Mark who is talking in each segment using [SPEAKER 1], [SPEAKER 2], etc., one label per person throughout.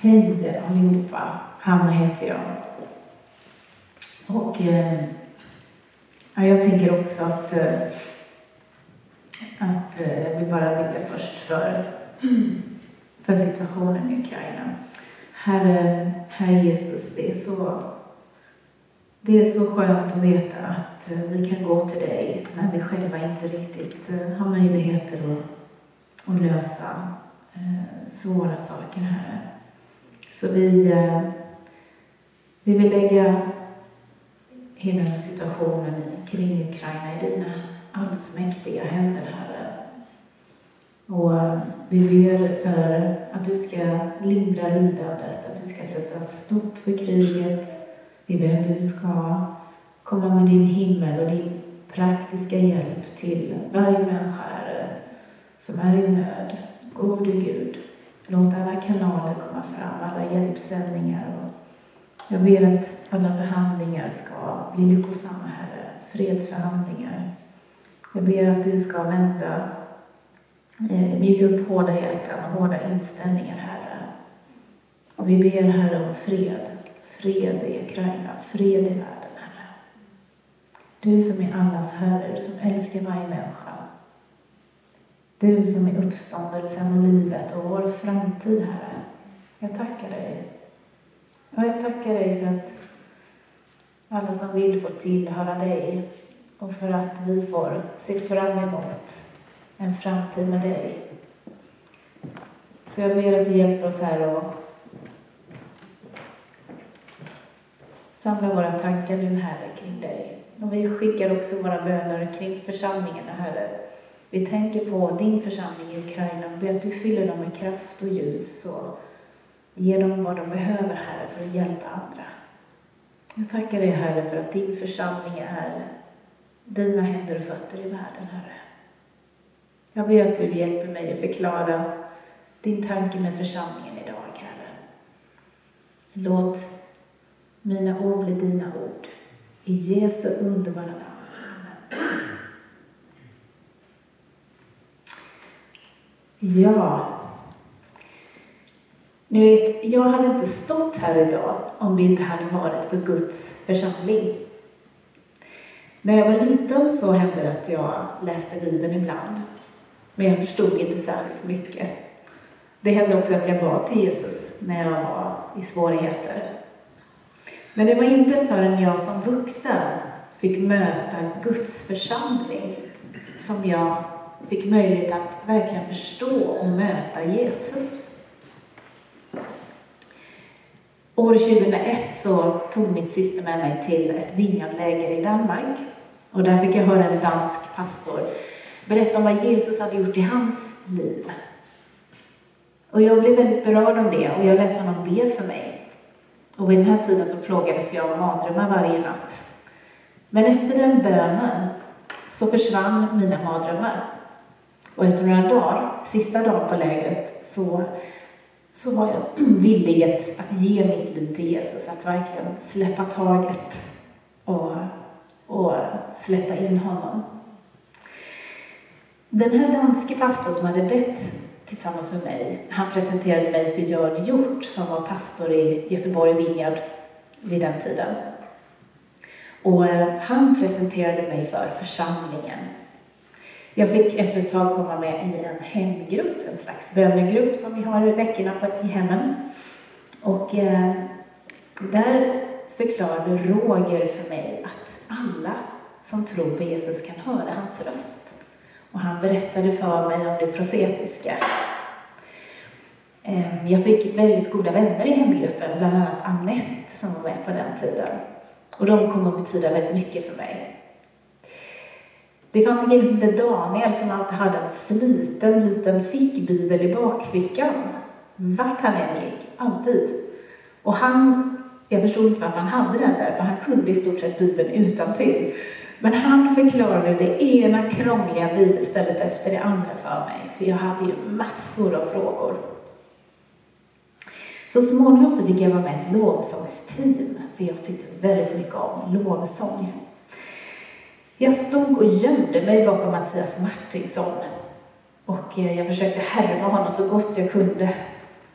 [SPEAKER 1] Hej allihopa, Hanna heter jag. Och eh, ja, jag tänker också att, eh, att eh, vi bara ville först för, för situationen i Ukraina. Herre, Herre Jesus, det är så det är så skönt att veta att eh, vi kan gå till dig när vi själva inte riktigt eh, har möjligheter att, och lösa eh, svåra saker här. Så vi, eh, vi vill lägga hela den här situationen kring Ukraina i dina allsmäktiga händer, Herre. Och eh, vi ber för att du ska lindra lidandet, att du ska sätta stopp för kriget, vi ber att du ska komma med din himmel och din praktiska hjälp till varje människa, som är i nöd. Gode Gud, låt alla kanaler komma fram, alla hjälpsändningar. Jag ber att alla förhandlingar ska bli lyckosamma, Herre. Fredsförhandlingar. Jag ber att du ska vända, eh, mjuka upp hårda hjärtan och hårda inställningar, Herre. Och vi ber, Herre, om fred fred i Ukraina, fred i världen, Herre. Du som är allas Herre, du som älskar varje människa. Du som är uppståndelsen och livet och vår framtid, Herre. Jag tackar dig. Och jag tackar dig för att alla som vill får tillhöra dig och för att vi får se fram emot en framtid med dig. Så jag ber att du hjälper oss här och Samla våra tankar nu, Herre, kring dig. Och vi skickar också våra böner kring församlingarna, Herre. Vi tänker på din församling i Ukraina och ber att du fyller dem med kraft och ljus och ger dem vad de behöver, Herre, för att hjälpa andra. Jag tackar dig, Herre, för att din församling är dina händer och fötter i världen, Herre. Jag ber att du hjälper mig att förklara din tanke med församlingen idag, Herre. Låt mina ord bli dina ord. I Jesu underbara namn. Ja. Ni vet, jag hade inte stått här idag om det inte hade varit för Guds församling. När jag var liten så hände det att jag läste Bibeln ibland. Men jag förstod inte särskilt mycket. Det hände också att jag bad till Jesus när jag var i svårigheter. Men det var inte förrän jag som vuxen fick möta Guds församling som jag fick möjlighet att verkligen förstå och möta Jesus. År 2001 så tog min syster med mig till ett vinjardläger i Danmark. Och där fick jag höra en dansk pastor berätta om vad Jesus hade gjort i hans liv. Och jag blev väldigt berörd av det och jag lät honom be för mig. Och vid den här tiden så plågades jag av mardrömmar varje natt. Men efter den bönen så försvann mina mardrömmar. Och efter några dagar, sista dagen på lägret, så, så var jag villig att, att ge mitt liv till Jesus, att verkligen släppa taget och, och släppa in honom. Den här danske pastorn som hade bett tillsammans med mig. Han presenterade mig för Jörn Hjort som var pastor i Göteborg Vinjard vid den tiden. Och eh, han presenterade mig för församlingen. Jag fick efter ett tag komma med i en hemgrupp, en slags bönegrupp som vi har i veckorna i hemmen. Och eh, där förklarade Roger för mig att alla som tror på Jesus kan höra hans röst. Och han berättade för mig om det profetiska. Eh, jag fick väldigt goda vänner i hemgruppen, bland annat Annette som var med på den tiden. Och de kom att betyda väldigt mycket för mig. Det fanns en kille som hette Daniel som alltid hade en sliten liten fickbibel i bakfickan. Vart han än gick, alltid. Och han, jag förstod inte varför han hade den där, för han kunde i stort sett bibeln utan till. Men han förklarade det ena krångliga bibelstället efter det andra för mig, för jag hade ju massor av frågor. Så småningom så fick jag vara med i ett lovsångsteam, för jag tyckte väldigt mycket om lovsång. Jag stod och gömde mig bakom Mattias Martinsson. Och eh, jag försökte härma honom så gott jag kunde.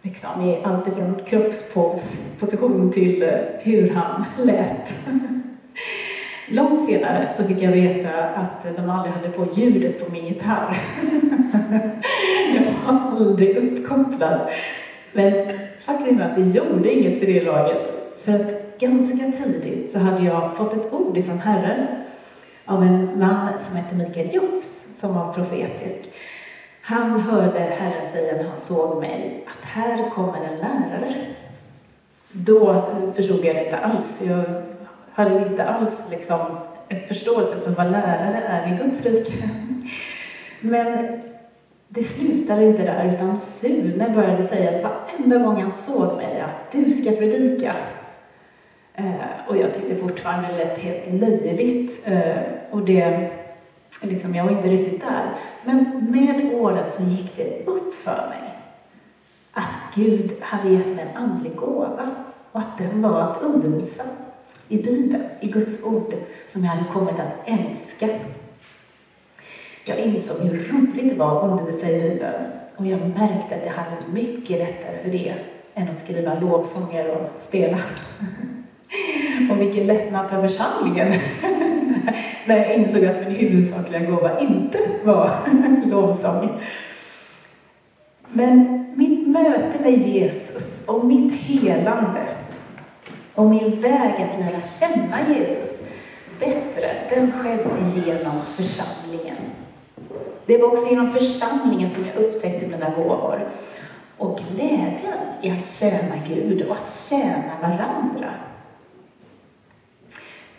[SPEAKER 1] Liksom, I allt ifrån kroppsposition till eh, hur han lät. Långt senare så fick jag veta att de aldrig hade på ljudet på min gitarr. jag var aldrig uppkopplad. Men faktum är att det gjorde inget vid det laget. För att ganska tidigt så hade jag fått ett ord ifrån Herren av en man som hette Mikael Jofs, som var profetisk. Han hörde Herren säga när han såg mig att här kommer en lärare. Då förstod jag det inte alls. Jag hade inte alls liksom en förståelse för vad lärare är i Guds rike. Men det slutade inte där, utan Sune började säga varenda gång han såg mig att du ska predika. Eh, och jag tyckte fortfarande det lät helt löjligt. Eh, och det, liksom, jag var inte riktigt där. Men med åren så gick det upp för mig att Gud hade gett mig en andlig gåva och att den var att undervisa i Bibeln, i Guds ord, som jag hade kommit att älska. Jag insåg hur roligt det var att undervisa i Bibeln och jag märkte att jag hade mycket lättare för det än att skriva lovsånger och spela. och vilken lättnad för församlingen när jag insåg att min huvudsakliga gåva inte var lovsång. Men mitt möte med Jesus och mitt helande och min väg att lära känna Jesus bättre, den skedde genom församlingen. Det var också genom församlingen som jag upptäckte mina gåvor och glädjen i att tjäna Gud och att tjäna varandra.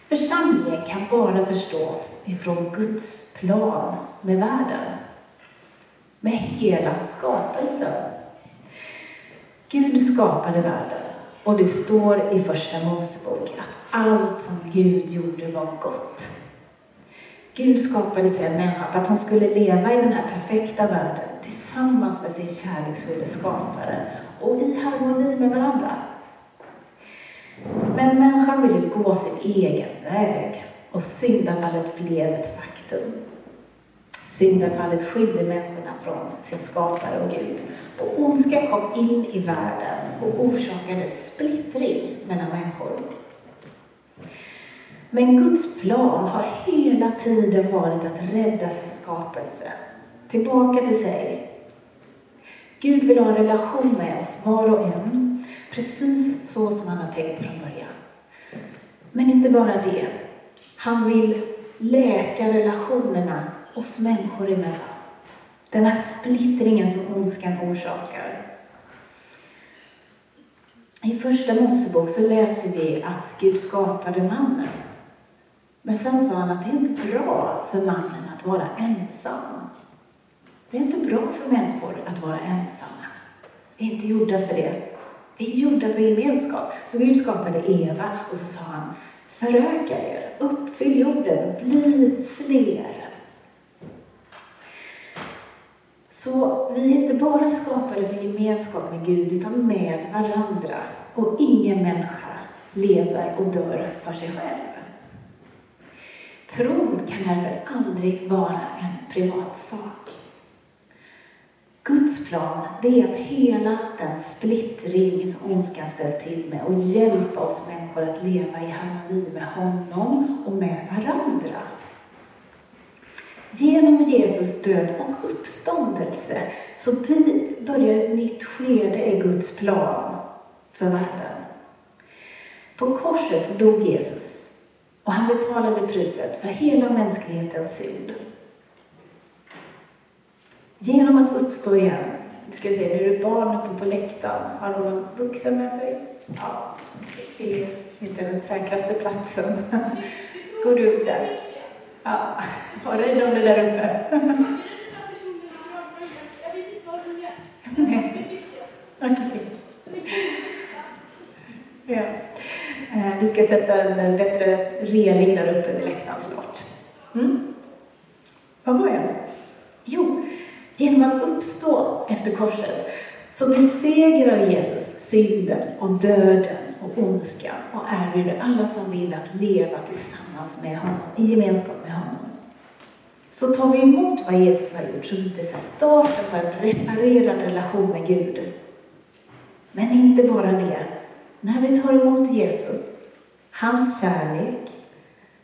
[SPEAKER 1] Församlingen kan bara förstås ifrån Guds plan med världen, med hela skapelsen. Gud skapade världen och det står i Första Mosebok att allt som Gud gjorde var gott. Gud skapade sig människan för att hon skulle leva i den här perfekta världen tillsammans med sin kärleksfulla skapare och i harmoni med varandra. Men människan ville gå sin egen väg och syndafallet blev ett faktum. Syndafallet skilde människorna från sin skapare och Gud. Och ondska kom in i världen och orsakade splittring mellan människor. Men Guds plan har hela tiden varit att rädda sin skapelse tillbaka till sig. Gud vill ha en relation med oss, var och en, precis så som han har tänkt från början. Men inte bara det. Han vill läka relationerna oss människor emellan. Den här splittringen som ondskan orsakar. I Första Mosebok så läser vi att Gud skapade mannen. Men sen sa han att det är inte bra för mannen att vara ensam. Det är inte bra för människor att vara ensamma. Vi är inte gjorda för det. Vi är gjorda för gemenskap. Så Gud skapade Eva och så sa han, föröka er, uppfyll jorden, bli fler. Så vi är inte bara skapade för gemenskap med Gud, utan med varandra. Och ingen människa lever och dör för sig själv. Tron kan därför aldrig vara en privat sak. Guds plan, det är att hela den splittring som ondskan ställt till med och hjälpa oss människor att leva i harmoni med honom och med varandra. Genom Jesus död och uppståndelse så börjar ett nytt skede i Guds plan för världen. På korset dog Jesus och han betalade priset för hela mänsklighetens synd. Genom att uppstå igen, ska vi se, nu är det barn uppe på läktaren. Har de någon vuxen med sig? Ja, det är inte den säkraste platsen. Går du upp där? Ja, var rädd om det där uppe. Okej. Ja. Eh, vi ska sätta en bättre reling där uppe vid läktaren snart. Mm. Var var jag? Jo, genom att uppstå efter korset så besegrar Jesus synden och döden och ondskan och erbjuder alla som vill att leva tillsammans med honom, i gemenskap med honom. så tar vi emot vad Jesus har gjort så blir det starten på en reparerad relation med Gud. Men inte bara det. När vi tar emot Jesus, hans kärlek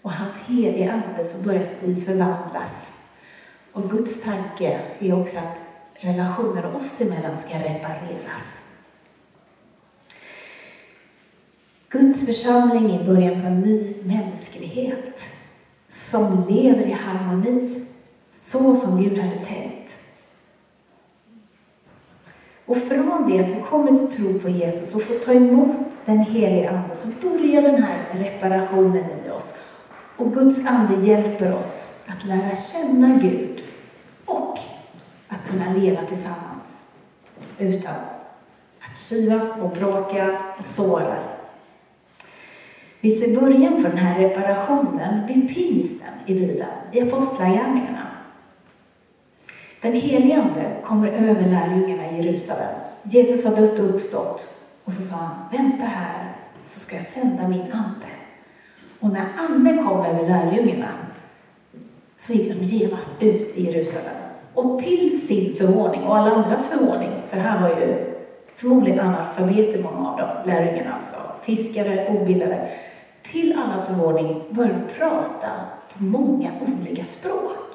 [SPEAKER 1] och hans heliga Ande så börjar vi förvandlas. Och Guds tanke är också att relationer oss emellan ska repareras. Guds församling är början på en ny mänsklighet som lever i harmoni, så som Gud hade tänkt. Och från det att vi kommer till tro på Jesus och får ta emot den helige Ande så börjar den här reparationen i oss. Och Guds Ande hjälper oss att lära känna Gud och att kunna leva tillsammans utan att kivas och bråka och såra. Vi ser början på den här reparationen vid pingsten i Bibeln, i Apostlagärningarna. Den helige Ande kommer över lärjungarna i Jerusalem. Jesus har dött och uppstått. Och så sa han, vänta här så ska jag sända min ande. Och när anden kom över lärjungarna så gick de genast ut i Jerusalem. Och till sin förvåning, och alla andras förvåning, för här var ju förmodligen analfabeter många av dem, lärjungarna alltså, fiskare, obildade. Till allas förvåning började de prata på många olika språk.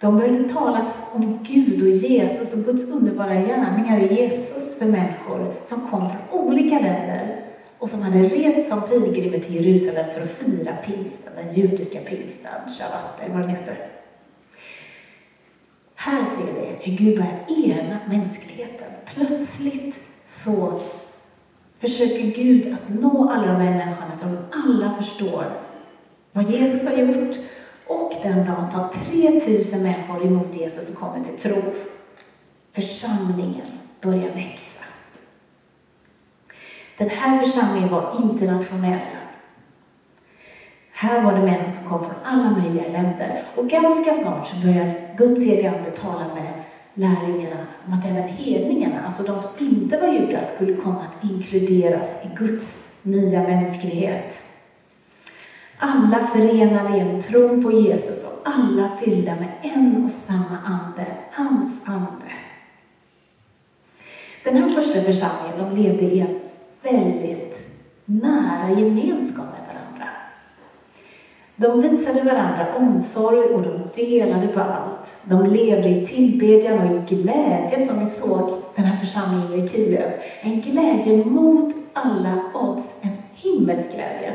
[SPEAKER 1] De började talas om Gud och Jesus och Guds underbara gärningar i Jesus för människor som kom från olika länder och som hade rest som pilgrimer till Jerusalem för att fira pingsten, den judiska pingsten, shabbat eller vad den heter. Här ser vi hur Gud börjar ena mänskligheten. Plötsligt så försöker Gud att nå alla de här människorna som alla förstår vad Jesus har gjort. Och den dagen tar 3000 människor emot Jesus och kommer till tro. Församlingen börjar växa. Den här församlingen var internationell. Här var det människor som kom från alla möjliga länder. Och ganska snart så började Guds helige Ande tala med lärjungarna om att även hedningarna, alltså de som inte var judar, skulle komma att inkluderas i Guds nya mänsklighet. Alla förenade genom tron på Jesus och alla fyllda med en och samma ande, hans ande. Den här första församlingen, de levde i en väldigt nära gemenskap med varandra. De visade varandra omsorg och de delade på allt. De levde i tillbedjan och i glädje som vi såg den här församlingen i Kiev. En glädje mot alla odds, en himmelsk glädje.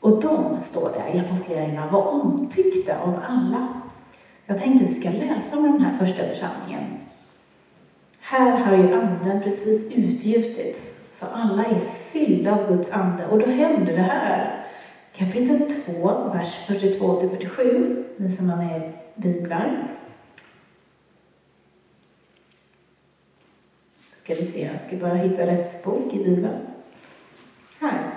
[SPEAKER 1] Och de, står det i Apostlagärningarna, var omtyckta av alla. Jag tänkte vi ska läsa om den här första församlingen. Här har ju anden precis utgjutits, så alla är fyllda av Guds ande. Och då händer det här. Kapitel 2, vers 42 47, ni som har med biblar. Ska vi se, jag ska bara hitta rätt bok i Bibeln. Här.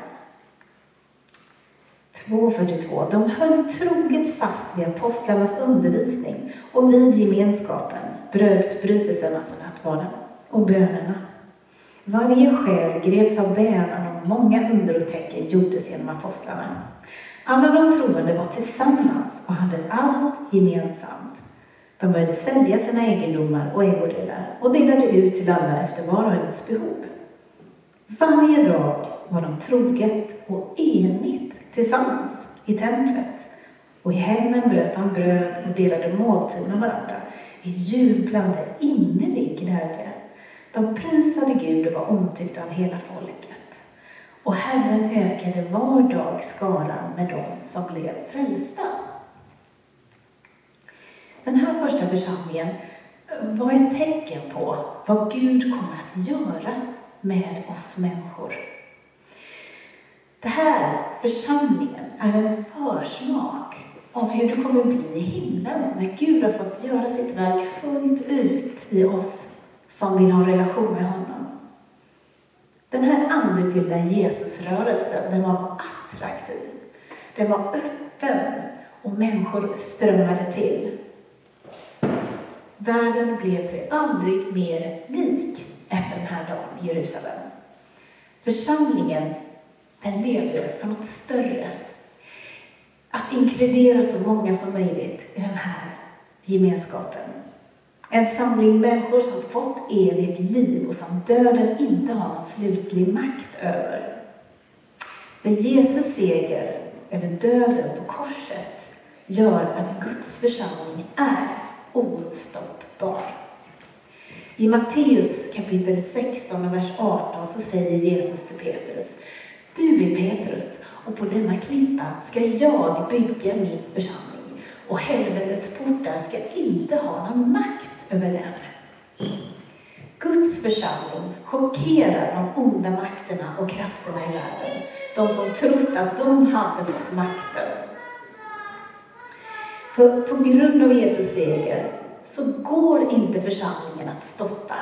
[SPEAKER 1] 2.42. De höll troget fast vid apostlarnas undervisning och vid gemenskapen, brödsbrytelsen, alltså nattvarden, och bönerna. Varje själ greps av bävan och många under och tecken gjordes genom apostlarna. Alla de troende var tillsammans och hade allt gemensamt. De började sälja sina egendomar och ägodelar och delade ut till alla efter var och ens behov. Varje dag var de troget och enigt tillsammans i templet. Och i hemmen bröt de bröd och delade måltid med varandra i jublande, innerlig glädje. De prisade Gud och var omtyckta av hela folket. Och Herren ökade var dag skaran med dem som blev frälsta. Den här första församlingen var ett tecken på vad Gud kommer att göra med oss människor. Det här, församlingen, är en försmak av hur det kommer att bli i himlen när Gud har fått göra sitt verk fullt ut i oss som vill ha en relation med honom. Den här andefyllda Jesusrörelsen, den var attraktiv. Den var öppen och människor strömmade till. Världen blev sig aldrig mer lik efter den här dagen i Jerusalem. Församlingen, den levde för något större. att inkludera så många som möjligt i den här gemenskapen. En samling människor som fått evigt liv och som döden inte har någon slutlig makt över. För Jesus seger över döden på korset gör att Guds församling är ostoppbar. I Matteus kapitel 16 och vers 18 så säger Jesus till Petrus Du är Petrus och på denna klippa ska jag bygga min församling och helvetets portar ska inte ha någon makt över den. Guds församling chockerar de onda makterna och krafterna i världen. De som trott att de hade fått makten. För på grund av Jesus seger så går inte församlingen att stoppa.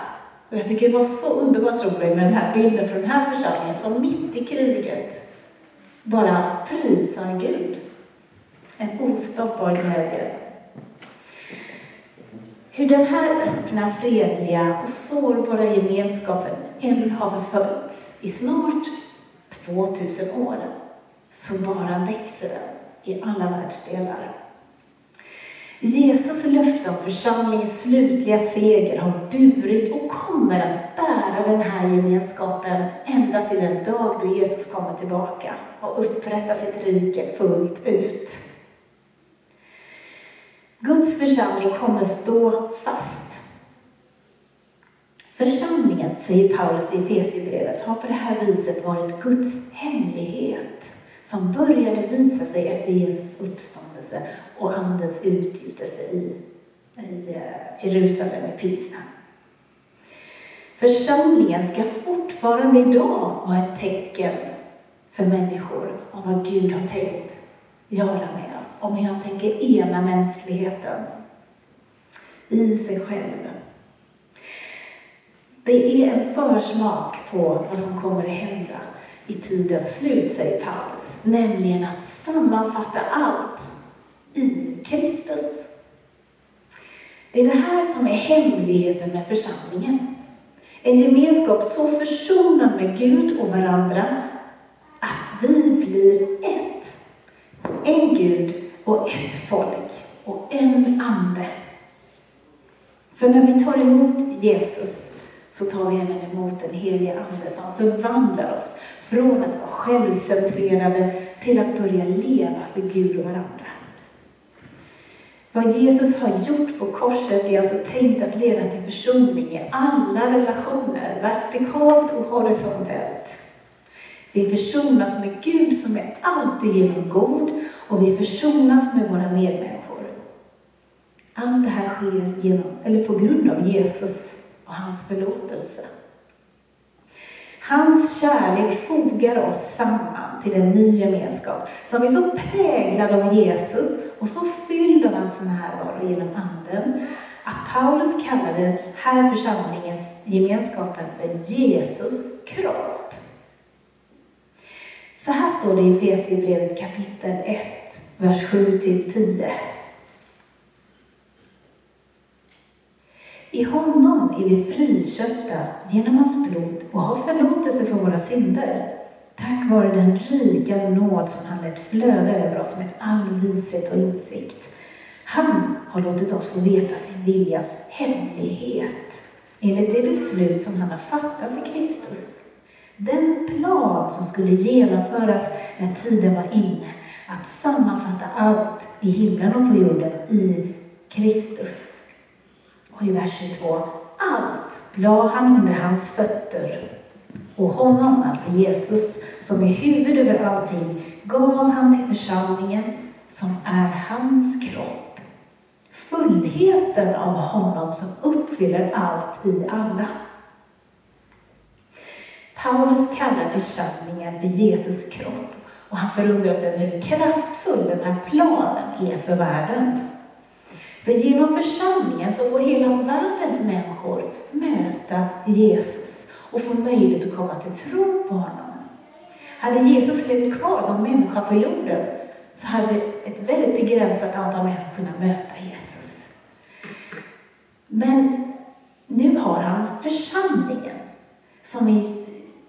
[SPEAKER 1] Och jag tycker det var så underbart roligt med den här bilden från den här församlingen som mitt i kriget bara prisar Gud. En ostoppbar glädje. Hur den här öppna, fredliga och sårbara gemenskapen än har förföljts i snart 2000 år, så bara växer den i alla världsdelar. Jesus löfte om församlingens slutliga seger har burit och kommer att bära den här gemenskapen ända till den dag då Jesus kommer tillbaka och upprättar sitt rike fullt ut. Guds församling kommer stå fast. Församlingen, säger Paulus i Efesierbrevet, har på det här viset varit Guds hemlighet som började visa sig efter Jesus uppståndelse och Andens utgjutelse i, i eh, Jerusalem i Pilsen. Församlingen ska fortfarande idag vara ett tecken för människor om vad Gud har tänkt göra med om hur han tänker ena mänskligheten i sig själv. Det är en försmak på vad som kommer att hända i tidens slut, säger Paulus, nämligen att sammanfatta allt i Kristus. Det är det här som är hemligheten med församlingen. En gemenskap så försonad med Gud och varandra att vi blir ett. En Gud och ett folk och en ande. För när vi tar emot Jesus så tar vi även emot den helige Ande som förvandlar oss från att vara självcentrerade till att börja leva för Gud och varandra. Vad Jesus har gjort på korset är alltså tänkt att leda till försoning i alla relationer, vertikalt och horisontellt. Vi försonas med Gud som är alltigenom god och vi försonas med våra medmänniskor. Allt det här sker genom, eller på grund av Jesus och hans förlåtelse. Hans kärlek fogar oss samman till en ny gemenskap som är så präglad av Jesus och så fylld av hans närvaro genom Anden att Paulus kallar den här församlingens gemenskapen för Jesus kropp. Så här står det i Efesierbrevet kapitel 1, vers 7-10. I honom är vi friköpta genom hans blod och har förlåtelse för våra synder. Tack vare den rika nåd som han lät flöda över oss med all vishet och insikt. Han har låtit oss få veta sin viljas hemlighet enligt det beslut som han har fattat i Kristus. Den plan som skulle genomföras när tiden var inne att sammanfatta allt i himlen och på jorden i Kristus. Och i vers 22, allt la han under hans fötter. Och honom, alltså Jesus, som är huvud över allting, gav han till församlingen som är hans kropp. Fullheten av honom som uppfyller allt i alla. Paulus kallar församlingen för Jesus kropp och han förundras över hur kraftfull den här planen är för världen. För genom församlingen så får hela världens människor möta Jesus och få möjlighet att komma till tro på honom. Hade Jesus levt kvar som människa på jorden så hade ett väldigt begränsat antal människor kunnat möta Jesus. Men nu har han församlingen som, är,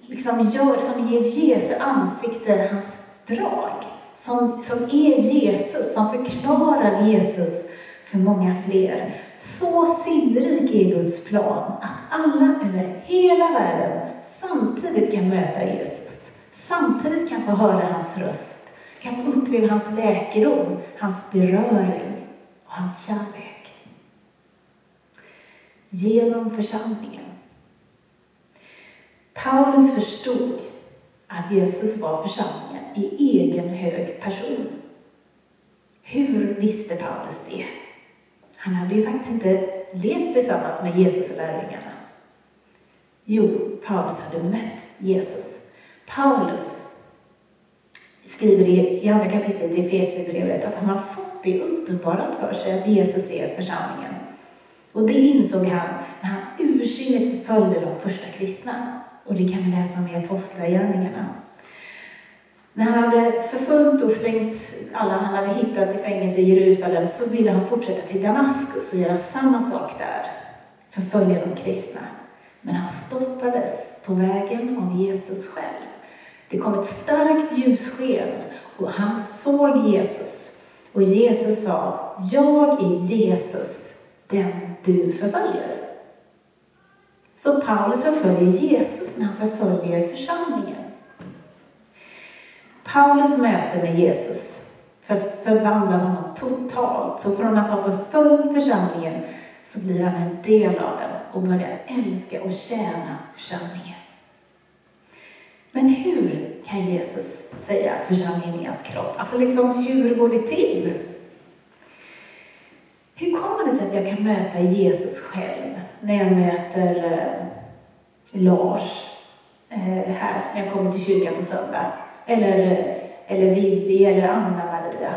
[SPEAKER 1] liksom gör, som ger Jesu ansikte hans drag. som, som är Jesus, som förklarar Jesus för många fler. Så sinnrik är Guds plan att alla över hela världen samtidigt kan möta Jesus, samtidigt kan få höra hans röst, kan få uppleva hans läkedom, hans beröring och hans kärlek. Genom församlingen. Paulus förstod att Jesus var församlingen i egen hög person. Hur visste Paulus det? Han hade ju faktiskt inte levt tillsammans med Jesus och lärjungarna. Jo, Paulus hade mött Jesus. Paulus skriver i, andra kapitlet i Efesierbrevet att han har fått det uppenbarat för sig att Jesus är församlingen. Och det insåg han när han ursinnigt förföljde de första kristna. Och det kan vi läsa om i Apostlagärningarna. När han hade förföljt och slängt alla han hade hittat i fängelse i Jerusalem så ville han fortsätta till Damaskus och göra samma sak där. Förfölja de kristna. Men han stoppades på vägen av Jesus själv. Det kom ett starkt ljussken och han såg Jesus. Och Jesus sa, jag är Jesus, den du förföljer. Så Paulus förföljer Jesus när han förföljer församlingen. Paulus möte med Jesus för, förvandlar honom totalt. Så från att ha förföljt församlingen så blir han en del av den och börjar älska och tjäna församlingen. Men hur kan Jesus säga att församlingen är hans kropp? Alltså liksom, hur går det till? Hur kommer det sig att jag kan möta Jesus själv när jag möter eh, Lars eh, här när jag kommer till kyrkan på söndag? Eller, eh, eller Vivi eller Anna-Maria?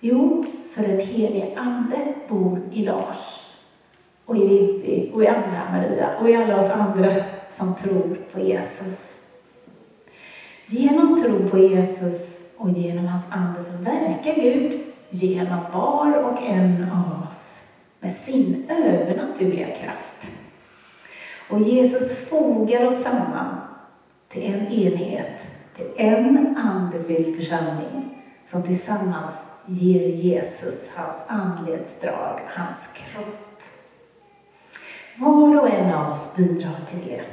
[SPEAKER 1] Jo, för den helige Ande bor i Lars och i Vivi och i Anna-Maria och i alla oss andra som tror på Jesus. Genom tro på Jesus och genom hans Ande så verkar Gud genom var och en av oss med sin övernaturliga kraft. Och Jesus fogar oss samman till en enhet till en andefylld församling som tillsammans ger Jesus hans andlighetsdrag, hans kropp. Var och en av oss bidrar till det.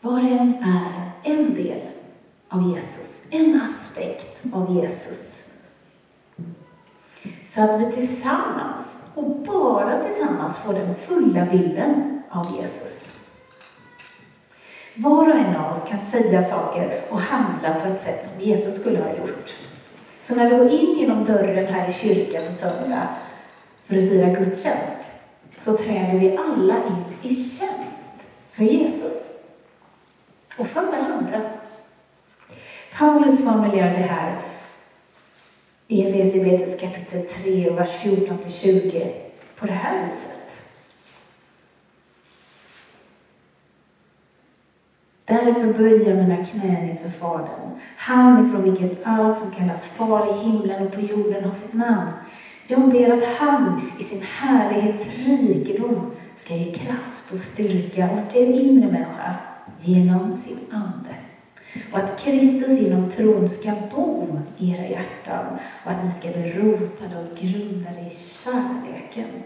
[SPEAKER 1] Var och en är en del av Jesus, en aspekt av Jesus. Så att vi tillsammans, och bara tillsammans, får den fulla bilden av Jesus. Var och en av oss kan säga saker och handla på ett sätt som Jesus skulle ha gjort. Så när vi går in genom dörren här i kyrkan på söndag för att fira gudstjänst, så träder vi alla in i tjänst för Jesus och för varandra. Paulus formulerar det här i Efesierbretets kapitel 3, vers 14-20 på det här viset. Därför böjer jag mina knän inför Fadern, han ifrån vilket allt som kallas far i himlen och på jorden har sitt namn. Jag ber att han i sin härlighets rikedom ska ge kraft och styrka åt er inre människa genom sin Ande. Och att Kristus genom tron ska bo i era hjärtan och att ni ska bli rotade och grundade i kärleken.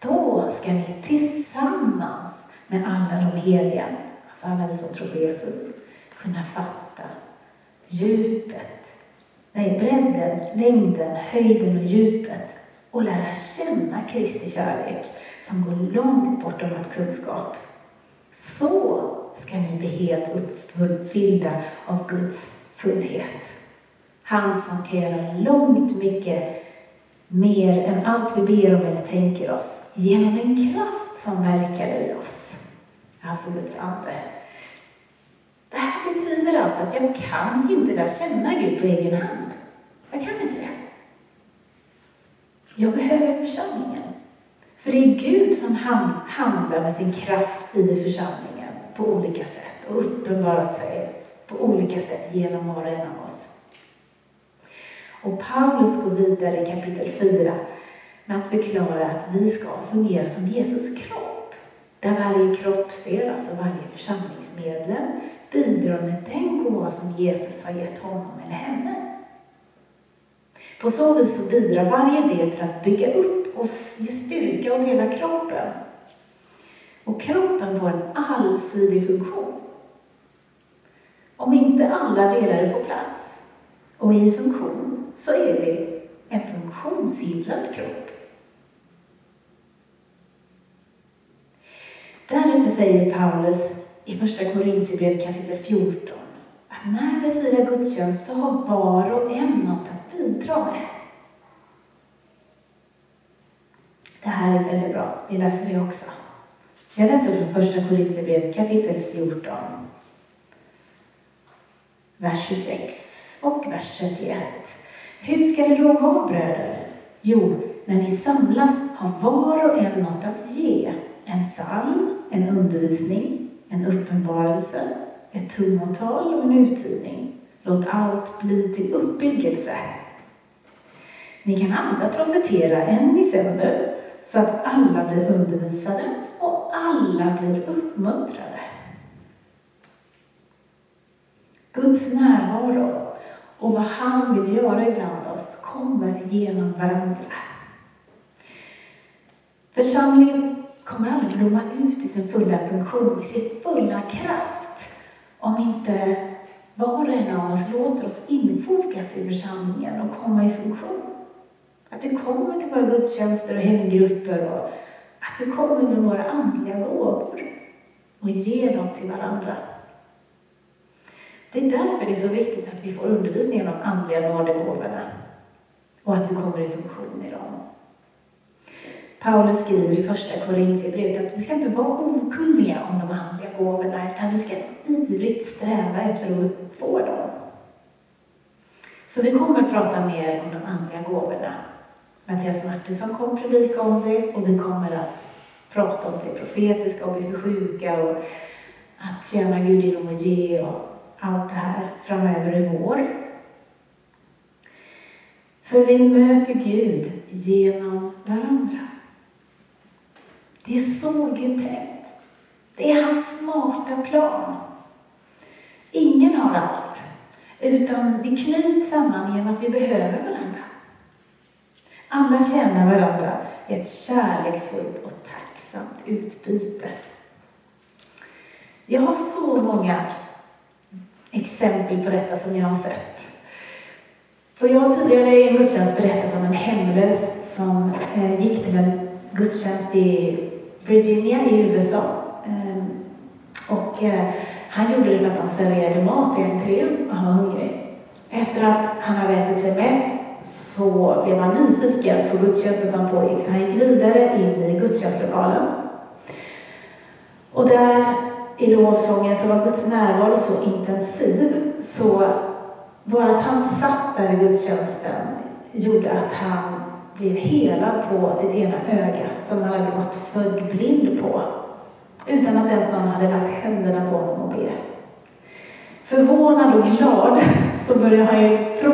[SPEAKER 1] Då ska ni tillsammans med alla de heliga alltså alla vi som tror på Jesus, kunna fatta djupet, nej, bredden, längden, höjden och djupet och lära känna Kristi kärlek som går långt bortom all kunskap. Så ska ni bli helt uppfyllda av Guds fullhet. Han som kan göra långt mycket mer än allt vi ber om eller tänker oss genom en kraft som verkar i oss alltså Guds ande. Det här betyder alltså att jag kan inte lära känna Gud på egen hand. Jag kan inte det. Jag behöver församlingen. För det är Gud som handlar med sin kraft i församlingen på olika sätt och uppenbara sig på olika sätt genom var och en av oss. Och Paulus går vidare i kapitel 4 med att förklara att vi ska fungera som Jesus kropp. Där varje kroppsdel, alltså varje församlingsmedlem, bidrar med den gåva som Jesus har gett honom eller henne. På så vis så bidrar varje del till att bygga upp och ge styrka åt hela kroppen. Och kroppen får en allsidig funktion. Om inte alla delar är på plats och i funktion så är vi en funktionshindrad kropp. Därför säger Paulus i Första Korintierbrevet kapitel 14 att när vi firar gudstjänst så har var och en något att bidra med. Det här är väldigt bra. Vi läser det också. Jag läser från Första Korintierbrevet kapitel 14, vers 26 och vers 31. Hur ska det då vara, bröder? Jo, när ni samlas har var och en något att ge. En psalm, en undervisning, en uppenbarelse, ett tungotal och en uttydning. Låt allt bli till uppbyggelse. Ni kan alla profetera en i sänder, så att alla blir undervisade alla blir uppmuntrade. Guds närvaro och vad han vill göra ibland oss kommer genom varandra. Församlingen kommer aldrig blomma ut i sin fulla funktion, i sin fulla kraft, om inte var och en av oss låter oss infogas i församlingen och komma i funktion. Att du kommer till våra gudstjänster och hemgrupper och att vi kommer med våra andliga gåvor och ger dem till varandra. Det är därför det är så viktigt att vi får undervisning om de andliga nådegåvorna och att vi kommer i funktion i dem. Paulus skriver i första Korintierbrevet att vi ska inte vara okunniga om de andliga gåvorna utan vi ska ivrigt sträva efter att få dem. Så vi kommer att prata mer om de andliga gåvorna. Mattias Martinsson kommer att predika om det och vi kommer att prata om det profetiska och vi för sjuka och att tjäna Gud genom att ge och allt det här framöver i vår. För vi möter Gud genom varandra. Det är så Gud tänkt. Det är hans smarta plan. Ingen har allt, utan vi knyts samman genom att vi behöver varandra. Alla känner varandra i ett kärleksfullt och tacksamt utbyte. Jag har så många exempel på detta som jag har sett. Och jag har tidigare i en gudstjänst berättat om en hemlös som eh, gick till en gudstjänst i Virginia i USA. Ehm, och eh, han gjorde det för att de serverade mat i entrén och han var hungrig. Efter att han hade ätit sig mätt så blev han nyfiken på gudstjänsten som pågick så han gick vidare in i gudstjänstlokalen. Och där i lovsången så var Guds närvaro så intensiv så bara att han satt där i gudstjänsten gjorde att han blev hela på sitt ena öga som han hade varit född blind på. Utan att ens någon hade lagt händerna på honom och be. Förvånad och glad så började han ju fråga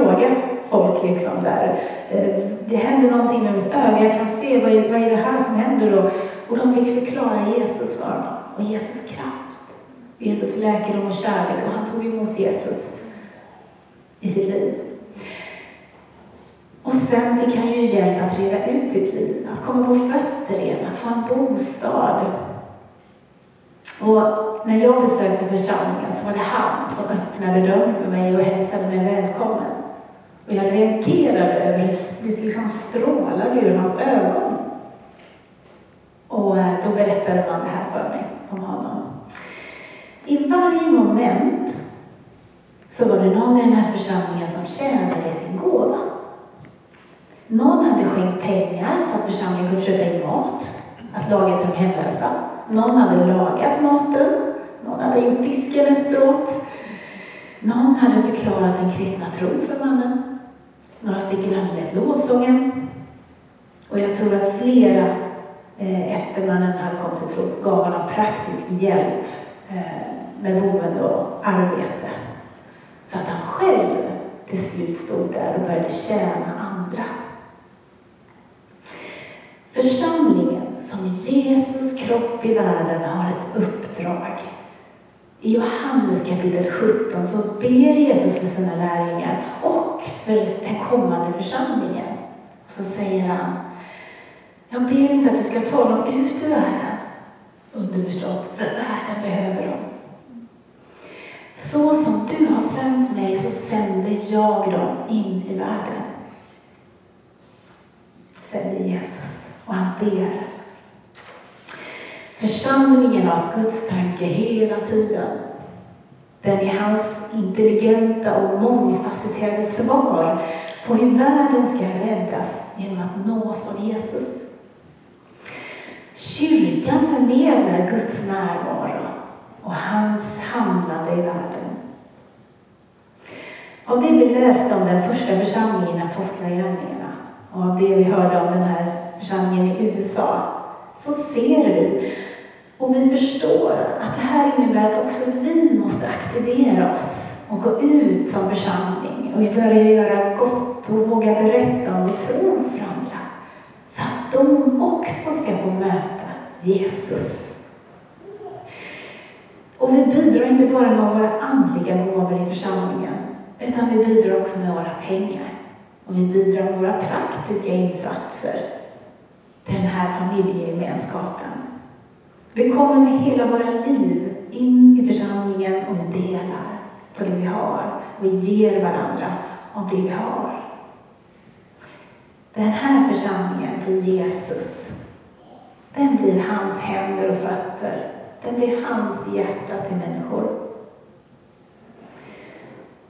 [SPEAKER 1] folk liksom där. Eh, det händer någonting med mitt öga, jag kan se vad är, vad är det här som händer? Och, och de fick förklara Jesus för honom och Jesus kraft. Jesus läkedom och kärlek och han tog emot Jesus i sitt liv. Och sen fick han ju hjälp att reda ut sitt liv, att komma på fötter igen, att få en bostad. Och när jag besökte församlingen så var det han som öppnade dörren för mig och hälsade mig välkommen. Och jag reagerade över det, liksom strålade ur hans ögon. Och eh, då berättade man det här för mig, om honom. I varje moment så var det någon i den här församlingen som tjänade sin gåva. Någon hade skänkt pengar så att församlingen kunde köpa in mat, att laga till de hemlösa. Någon hade lagat maten, någon hade gjort disken efteråt. Någon hade förklarat den kristna tron för mannen. Några stycken hade lett lovsången. Och jag tror att flera eh, efter mannen hade kommit till tro gav honom praktisk hjälp eh, med boende och arbete. Så att han själv till slut stod där och började tjäna andra. Församlingen som som Jesus kropp i världen har ett uppdrag. I Johannes kapitel 17 så ber Jesus för sina lärjungar och för den kommande församlingen. Och så säger han, jag ber inte att du ska ta dem ut ur världen, underförstått, för världen behöver dem. Så som du har sänt mig så sänder jag dem in i världen. Säger Jesus och han ber. Församlingen har haft Guds tanke hela tiden. Den är hans intelligenta och mångfacetterade svar på hur världen ska räddas genom att nås av Jesus. Kyrkan förmedlar Guds närvaro och hans handlande i världen. Av det vi läste om den första församlingen i Apostlagärningarna och av det vi hörde om den här församlingen i USA så ser vi och vi förstår att det här innebär att också vi måste aktivera oss och gå ut som församling och börja göra gott och våga berätta om vår tro för andra. Så att de också ska få möta Jesus. Och vi bidrar inte bara med våra andliga gåvor i församlingen, utan vi bidrar också med våra pengar. Och vi bidrar med våra praktiska insatser till den här familjegemenskapen. Vi kommer med hela våra liv in i församlingen och vi delar på det vi har. Vi ger varandra av det vi har. Den här församlingen blir Jesus. Den blir hans händer och fötter. Den blir hans hjärta till människor.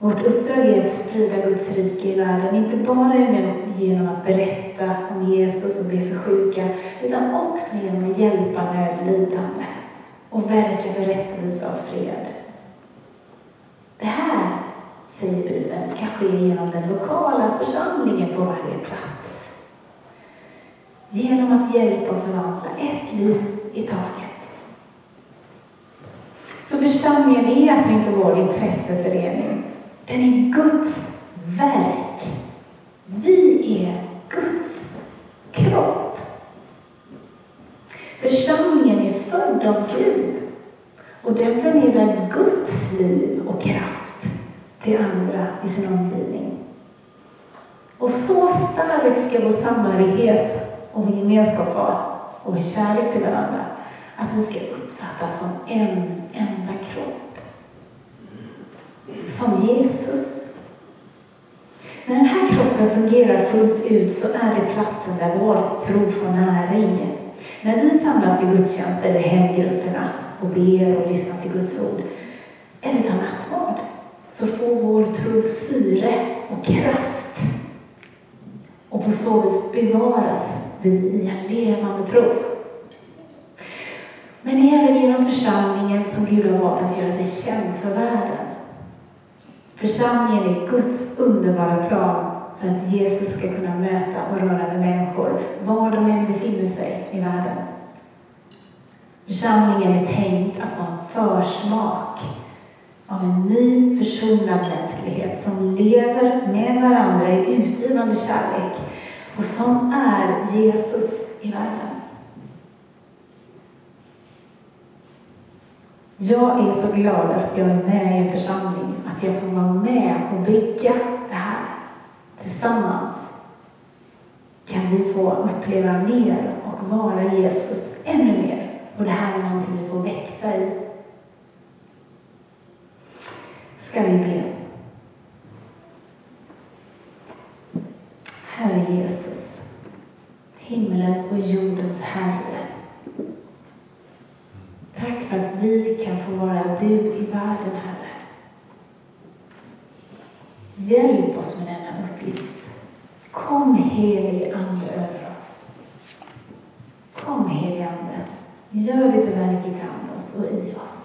[SPEAKER 1] Vårt uppdrag är att sprida Guds rike i världen, inte bara genom att berätta om Jesus och be för sjuka, utan också genom att hjälpa nödlidande och verka för rättvisa och fred. Det här, säger Bibeln, ska ske genom den lokala församlingen på varje plats. Genom att hjälpa och förvalta ett liv i taget. Så församlingen är alltså inte vår intresseförening. Den är Guds verk. Vi är Guds kropp. Församlingen är född av Gud och den förmedlar Guds liv och kraft till andra i sin omgivning. Och så stark ska vår samhörighet och vår gemenskap vara och vår kärlek till varandra att vi ska uppfattas som en enda som Jesus. När den här kroppen fungerar fullt ut så är det platsen där vår tro får näring. När vi samlas till gudstjänst eller hemgrupperna och ber och lyssnar till Guds ord eller tar nattvard så får vår tro syre och kraft. Och på så vis bevaras vi i en levande tro. Men även genom församlingen som Gud har valt att göra sig känd för världen Församlingen är Guds underbara plan för att Jesus ska kunna möta och röra med människor var de än befinner sig i världen. Församlingen är tänkt att vara en försmak av en ny försonad mänsklighet som lever med varandra i utgivande kärlek och som är Jesus i världen. Jag är så glad att jag är med i en församling, att jag får vara med och bygga det här tillsammans. Kan vi få uppleva mer och vara Jesus ännu mer. Och det här är någonting vi får växa i. Ska vi be? Herre Jesus, himmelens och jordens Herre. Tack för att vi kan få vara du i världen, Herre. Hjälp oss med denna uppgift. Kom helig Ande över oss. Kom helig Ande. Gör ditt verk ibland oss och i oss.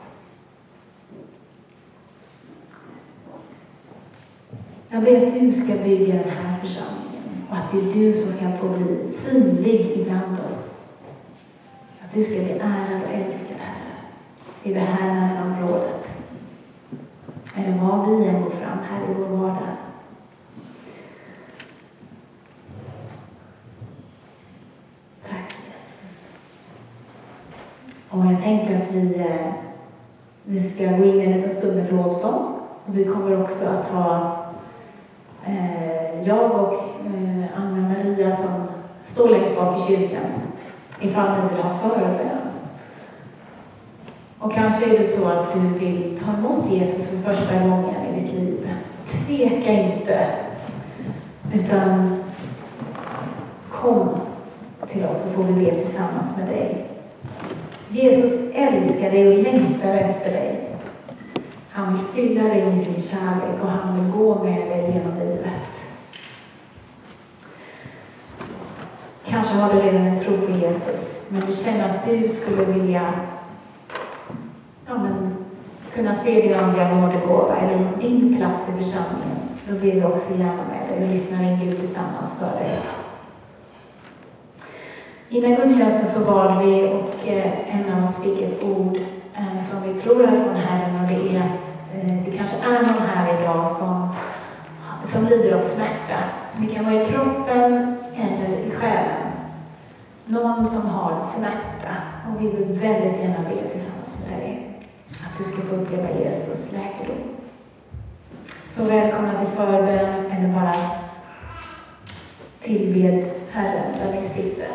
[SPEAKER 1] Jag ber att du ska bygga den här församlingen och att det är du som ska få bli synlig ibland oss. Att du ska bli ärad och älskad, Herre i det här närområdet. Eller vad vi än går fram här i vår vardag. Tack Jesus. Och jag tänkte att vi, eh, vi ska gå in i en liten stund med lovsång. Och vi kommer också att ha eh, jag och eh, Anna-Maria som står längst bak i kyrkan ifall ni vill ha förbön. Och kanske är det så att du vill ta emot Jesus för första gången i ditt liv. Tveka inte. Utan kom till oss så får vi be tillsammans med dig. Jesus älskar dig och längtar efter dig. Han vill fylla dig med sin kärlek och han vill gå med dig genom livet. Kanske har du redan en tro på Jesus, men du känner att du skulle vilja kunna se din andliga nådegåva eller din plats i församlingen. Då ber vi också gärna med dig Vi lyssnar in Gud tillsammans för dig. Innan gudstjänsten så bad vi och eh, en av oss fick ett ord eh, som vi tror är från Herren och det är att eh, det kanske är någon här idag som, som lider av smärta. Det kan vara i kroppen eller i själen. Någon som har smärta och vi vill väldigt gärna be tillsammans med dig att du ska få uppleva Jesus läkedom. Så välkomna till förbön eller bara tillbed Herren där ni sitter.